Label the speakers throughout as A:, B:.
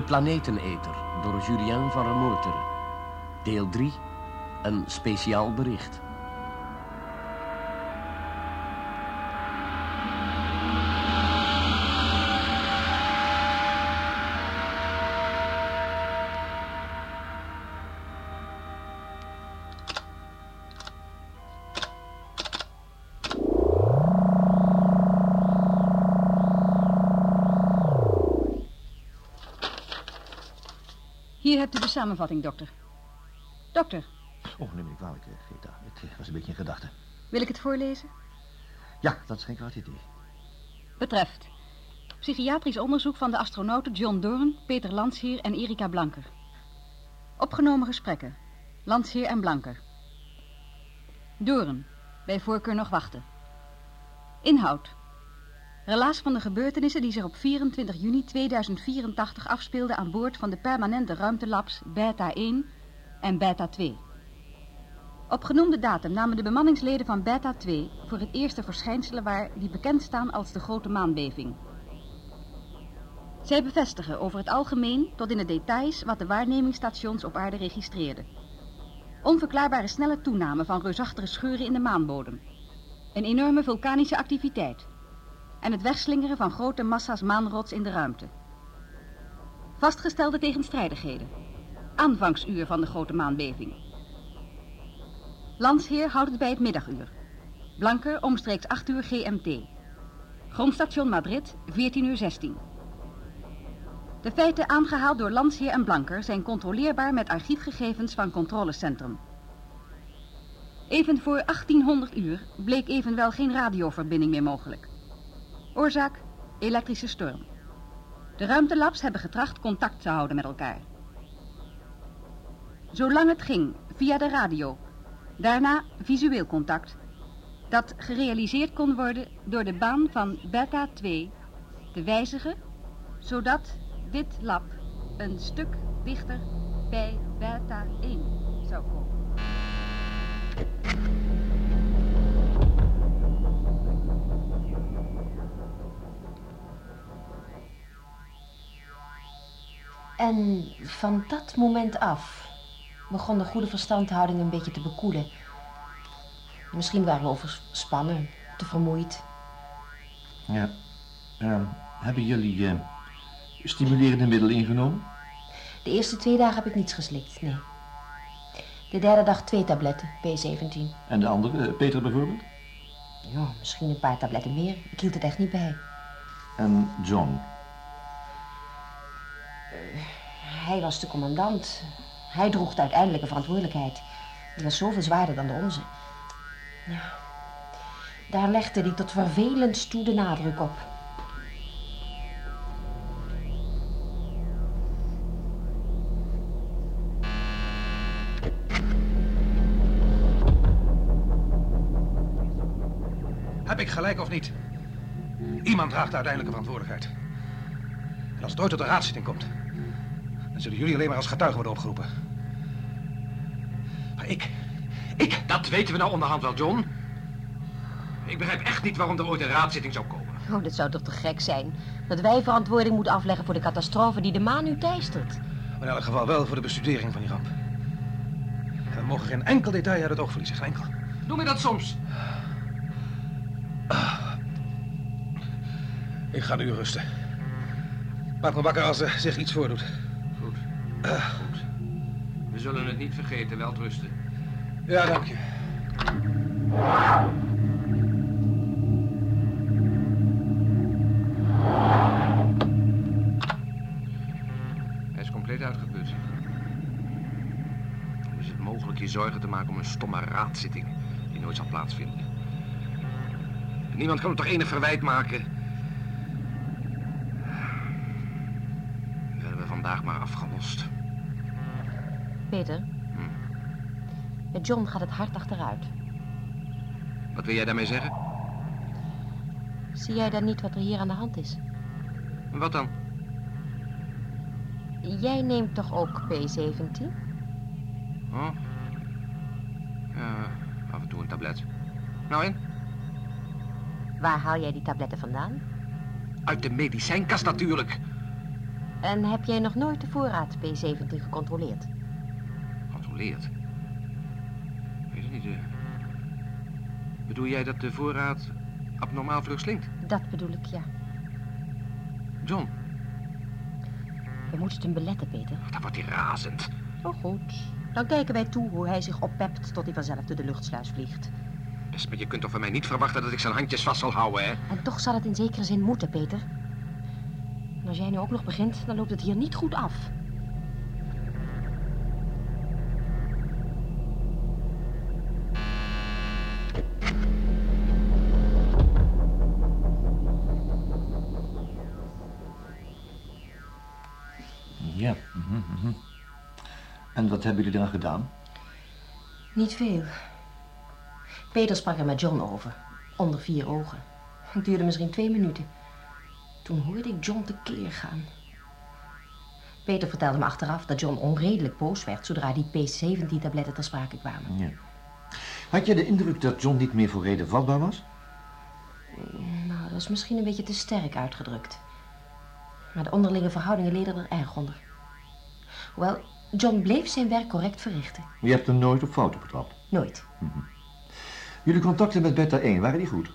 A: De Planeteneter door Julien van Remoeteren. Deel 3. Een speciaal bericht.
B: Hier hebt u de samenvatting, dokter. Dokter,
C: Oh, neem me niet kwalijk, eh, Greta. Ik eh, was een beetje in gedachten.
B: wil ik het voorlezen?
C: Ja, dat is geen kwaad idee.
B: Betreft psychiatrisch onderzoek van de astronauten John Doorn, Peter Landsheer en Erika Blanker. Opgenomen gesprekken. Landsheer en Blanker. Doorn, bij voorkeur nog wachten. Inhoud. Relaas van de gebeurtenissen die zich op 24 juni 2084 afspeelden aan boord van de permanente ruimtelabs Beta 1 en Beta 2. Op genoemde datum namen de bemanningsleden van Beta 2 voor het eerst de verschijnselen waar die bekend staan als de grote maanbeving. Zij bevestigen over het algemeen tot in de details wat de waarnemingsstations op aarde registreerden. Onverklaarbare snelle toename van reusachtige scheuren in de maanbodem. Een enorme vulkanische activiteit. En het wegslingeren van grote massa's maanrots in de ruimte. Vastgestelde tegenstrijdigheden. Aanvangsuur van de grote maanbeving. Landsheer houdt het bij het middaguur. Blanker omstreeks 8 uur GMT. Grondstation Madrid, 14 uur 16. De feiten aangehaald door Landsheer en Blanker zijn controleerbaar met archiefgegevens van controlecentrum. Even voor 1800 uur bleek evenwel geen radioverbinding meer mogelijk. Oorzaak: elektrische storm. De ruimtelabs hebben getracht contact te houden met elkaar. Zolang het ging, via de radio. Daarna visueel contact. Dat gerealiseerd kon worden door de baan van beta 2 te wijzigen, zodat dit lab een stuk dichter bij beta 1 zou komen.
D: En van dat moment af begon de goede verstandhouding een beetje te bekoelen. Misschien waren we overspannen, te vermoeid.
C: Ja. Ehm, hebben jullie eh, stimulerende middelen ingenomen?
D: De eerste twee dagen heb ik niets geslikt, nee. De derde dag twee tabletten, B17.
C: En de andere, eh, Peter bijvoorbeeld?
D: Ja, misschien een paar tabletten meer. Ik hield het echt niet bij.
C: En John?
D: Hij was de commandant. Hij droeg de uiteindelijke verantwoordelijkheid. Die was zoveel zwaarder dan de onze. Ja. Daar legde hij tot vervelend toe de nadruk op.
E: Heb ik gelijk of niet? Iemand draagt de uiteindelijke verantwoordelijkheid. En als het ooit tot de raadszitting komt, dan zullen jullie alleen maar als getuigen worden opgeroepen. Maar ik, ik,
F: Dat weten we nou onderhand wel, John. Ik begrijp echt niet waarom er ooit een raadszitting zou komen.
D: Oh, dat zou toch te gek zijn? Dat wij verantwoording moeten afleggen voor de catastrofe die de maan nu teistert.
E: maar in elk geval wel voor de bestudering van die ramp. En we mogen geen enkel detail uit het oog verliezen, geen enkel.
F: Doe me dat soms.
E: Ik ga nu rusten. Maak me wakker als er zich iets voordoet.
F: Goed. Goed. We zullen het niet vergeten, wel rusten.
E: Ja, dank je.
F: Hij is compleet uitgeput. Hoe is het mogelijk je zorgen te maken om een stomme raadzitting die nooit zal plaatsvinden? Niemand kan hem toch enig verwijt maken. Hebben we vandaag maar afgelost.
D: Peter? Met John gaat het hard achteruit.
F: Wat wil jij daarmee zeggen?
D: Zie jij dan niet wat er hier aan de hand is?
F: Wat dan?
D: Jij neemt toch ook P17?
F: Oh? Ja, af en toe een tablet. Nou en?
D: Waar haal jij die tabletten vandaan?
F: Uit de medicijnkast natuurlijk.
D: En heb jij nog nooit de voorraad P17 gecontroleerd?
F: Controleert. Weet het niet. eh. Bedoel jij dat de voorraad abnormaal vlug slinkt?
D: Dat bedoel ik, ja.
F: John,
D: We moeten hem beletten, Peter.
F: dan wordt hij razend.
D: Oh, goed. Dan kijken wij toe hoe hij zich oppept tot hij vanzelf door de luchtsluis vliegt.
F: Best, maar je kunt toch van mij niet verwachten dat ik zijn handjes vast zal houden, hè?
D: En toch zal het in zekere zin moeten, Peter. En als jij nu ook nog begint, dan loopt het hier niet goed af.
C: Mhm. En wat hebben jullie dan gedaan?
D: Niet veel. Peter sprak er met John over. Onder vier ogen. Het duurde misschien twee minuten. Toen hoorde ik John tekeer gaan. Peter vertelde me achteraf dat John onredelijk boos werd... zodra die P17-tabletten ter sprake kwamen.
C: Ja. Had je de indruk dat John niet meer voor reden vatbaar was?
D: Nou, dat is misschien een beetje te sterk uitgedrukt. Maar de onderlinge verhoudingen leden er erg onder. Hoewel, John bleef zijn werk correct verrichten.
C: Je hebt hem nooit op fouten betrapt.
D: Nooit.
C: Jullie contacten met Beta 1, waren die goed?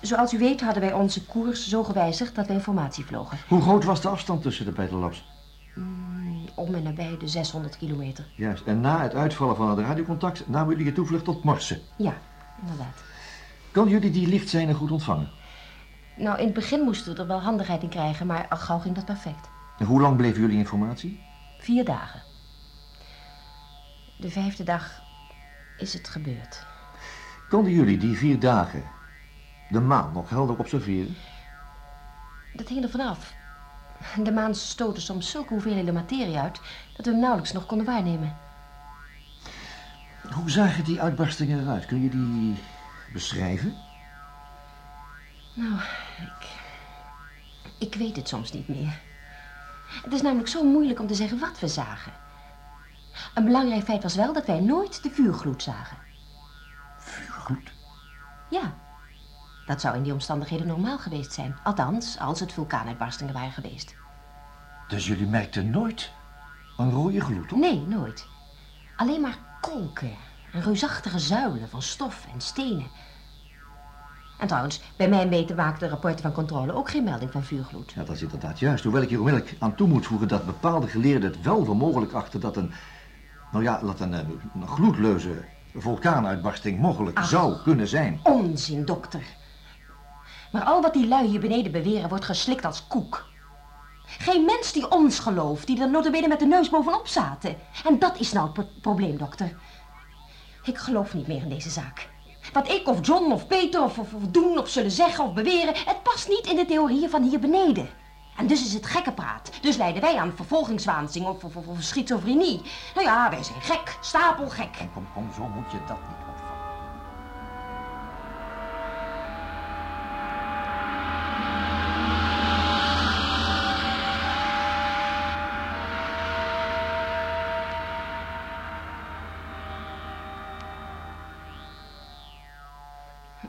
D: Zoals u weet hadden wij onze koers zo gewijzigd dat wij informatie vlogen.
C: Hoe groot was de afstand tussen de Battle Labs?
D: Om en nabij de 600 kilometer.
C: Juist, en na het uitvallen van het radiocontact namen jullie je toevlucht tot Morse.
D: Ja, inderdaad.
C: Konden jullie die lichtzijnen goed ontvangen?
D: Nou, in het begin moesten we er wel handigheid in krijgen, maar al gauw ging dat perfect.
C: En hoe lang bleven jullie informatie?
D: Vier dagen. De vijfde dag is het gebeurd.
C: Konden jullie die vier dagen de maan nog helder observeren?
D: Dat hing er vanaf. De maan stootte soms zulke hoeveelheden materie uit dat we hem nauwelijks nog konden waarnemen.
C: Hoe zagen die uitbarstingen eruit? Kun je die beschrijven?
D: Nou, ik. Ik weet het soms niet meer. Het is namelijk zo moeilijk om te zeggen wat we zagen. Een belangrijk feit was wel dat wij nooit de vuurgloed zagen.
C: Vuurgloed.
D: Ja, dat zou in die omstandigheden normaal geweest zijn. Althans, als het vulkaanuitbarstingen waren geweest.
C: Dus jullie merkten nooit een rode gloed op?
D: Nee, nooit. Alleen maar kolken en reusachtige zuilen van stof en stenen. En trouwens, bij mijn weten maakten de rapporten van controle ook geen melding van vuurgloed.
C: Ja, dat is inderdaad juist. Hoewel ik hier onmiddellijk aan toe moet voegen dat bepaalde geleerden het wel voor mogelijk achten dat een, nou ja, dat een, eh, een gloedleuze vulkaanuitbarsting mogelijk
D: Ach.
C: zou kunnen zijn.
D: Onzin, dokter. Maar al wat die lui hier beneden beweren wordt geslikt als koek. Geen mens die ons gelooft, die er notabene met de neus bovenop zaten. En dat is nou het pro- probleem, dokter. Ik geloof niet meer in deze zaak. Wat ik of John of Peter of, of, doen of zullen zeggen of beweren... het past niet in de theorieën van hier beneden. En dus is het gekkenpraat. Dus lijden wij aan vervolgingswaanzin of, of schizofrenie. Nou ja, wij zijn gek, stapelgek.
C: Kom, kom, kom, zo moet je dat niet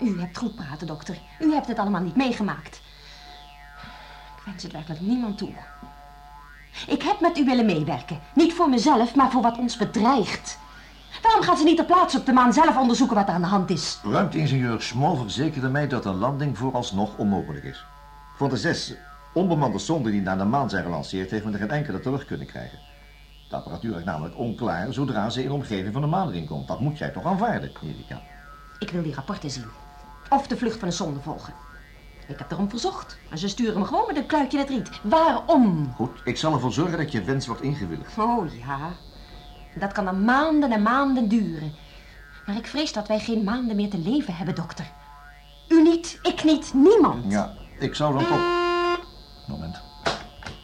D: U hebt goed praten, dokter. U hebt het allemaal niet meegemaakt. Ik wens het werkelijk niemand toe. Ik heb met u willen meewerken. Niet voor mezelf, maar voor wat ons bedreigt. Waarom gaat ze niet ter plaatse op de maan zelf onderzoeken wat er aan de hand is?
C: Ruimteingenieur Small verzekerde mij dat een landing vooralsnog onmogelijk is. Van de zes onbemande sonden die naar de maan zijn gelanceerd, heeft men er geen enkele terug kunnen krijgen. De apparatuur is namelijk onklaar zodra ze in de omgeving van de maan komt. Dat moet jij toch aanvaarden, Erika?
D: Ik wil die rapporten zien. Of de vlucht van de zonde volgen. Ik heb erom verzocht. Maar ze sturen me gewoon met een kluitje in het riet. Waarom?
C: Goed, ik zal ervoor zorgen dat je wens wordt ingewilligd.
D: Oh ja. Dat kan dan maanden en maanden duren. Maar ik vrees dat wij geen maanden meer te leven hebben, dokter. U niet, ik niet, niemand.
C: Ja, ik zou dan toch... Moment.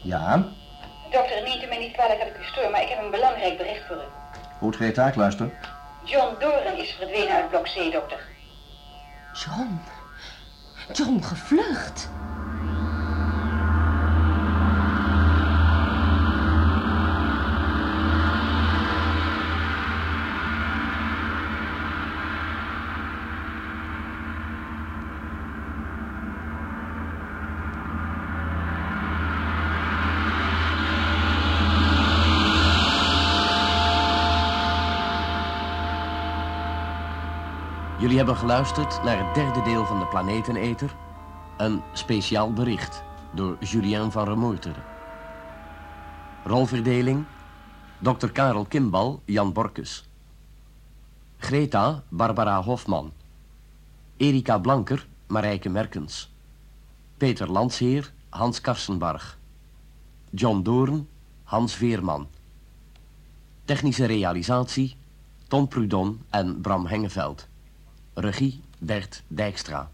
C: Ja,
B: Dokter, neemt u mij niet kwalijk dat ik u stoor, maar ik heb een belangrijk bericht voor u.
C: goed ga je taak luisteren.
B: John Doren is verdwenen uit blok C, dokter.
D: John. John gevlucht.
A: Jullie hebben geluisterd naar het derde deel van de Planeteneter. Een speciaal bericht door Julien van Remoerteren. Rolverdeling. Dr. Karel Kimbal, Jan Borkes. Greta, Barbara Hofman. Erika Blanker, Marijke Merkens. Peter Landsheer, Hans Karsenbarg. John Doorn, Hans Veerman. Technische realisatie, Tom Prudon en Bram Hengeveld. Regie, Bert Dijkstra.